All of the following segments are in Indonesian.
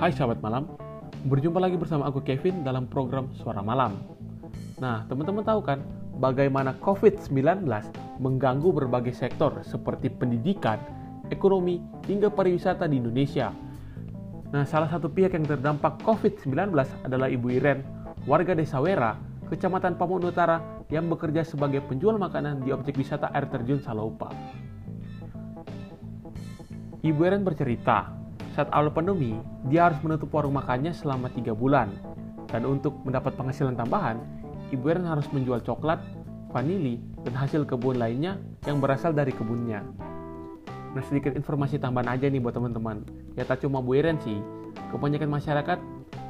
Hai sahabat malam, berjumpa lagi bersama aku Kevin dalam program Suara Malam. Nah, teman-teman tahu kan bagaimana COVID-19 mengganggu berbagai sektor seperti pendidikan, ekonomi, hingga pariwisata di Indonesia. Nah, salah satu pihak yang terdampak COVID-19 adalah Ibu Iren, warga Desa Wera, Kecamatan Pamun Utara yang bekerja sebagai penjual makanan di objek wisata air terjun Salaupa. Ibu Iren bercerita, saat awal pandemi, dia harus menutup warung makannya selama tiga bulan. Dan untuk mendapat penghasilan tambahan, Ibu Eren harus menjual coklat, vanili, dan hasil kebun lainnya yang berasal dari kebunnya. Nah sedikit informasi tambahan aja nih buat teman-teman. Ya tak cuma Bu Eren sih, kebanyakan masyarakat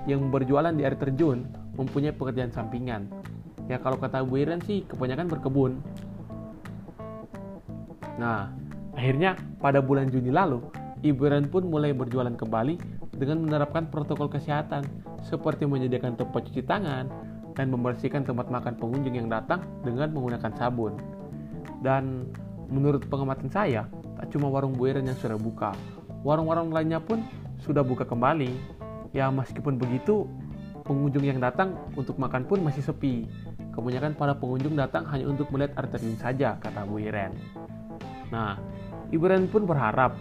yang berjualan di air terjun mempunyai pekerjaan sampingan. Ya kalau kata Bu Eren sih kebanyakan berkebun. Nah, akhirnya pada bulan Juni lalu, Ibu Ren pun mulai berjualan kembali dengan menerapkan protokol kesehatan seperti menyediakan tempat cuci tangan dan membersihkan tempat makan pengunjung yang datang dengan menggunakan sabun. Dan menurut pengamatan saya, tak cuma warung Bu Ren yang sudah buka, warung-warung lainnya pun sudah buka kembali. Ya meskipun begitu, pengunjung yang datang untuk makan pun masih sepi. Kebanyakan para pengunjung datang hanya untuk melihat arterin saja, kata Bu Iren. Nah, Ibu Ren pun berharap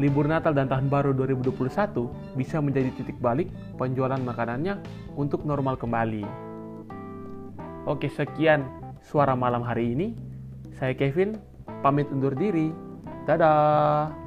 libur Natal dan Tahun Baru 2021 bisa menjadi titik balik penjualan makanannya untuk normal kembali. Oke, sekian suara malam hari ini. Saya Kevin, pamit undur diri. Dadah.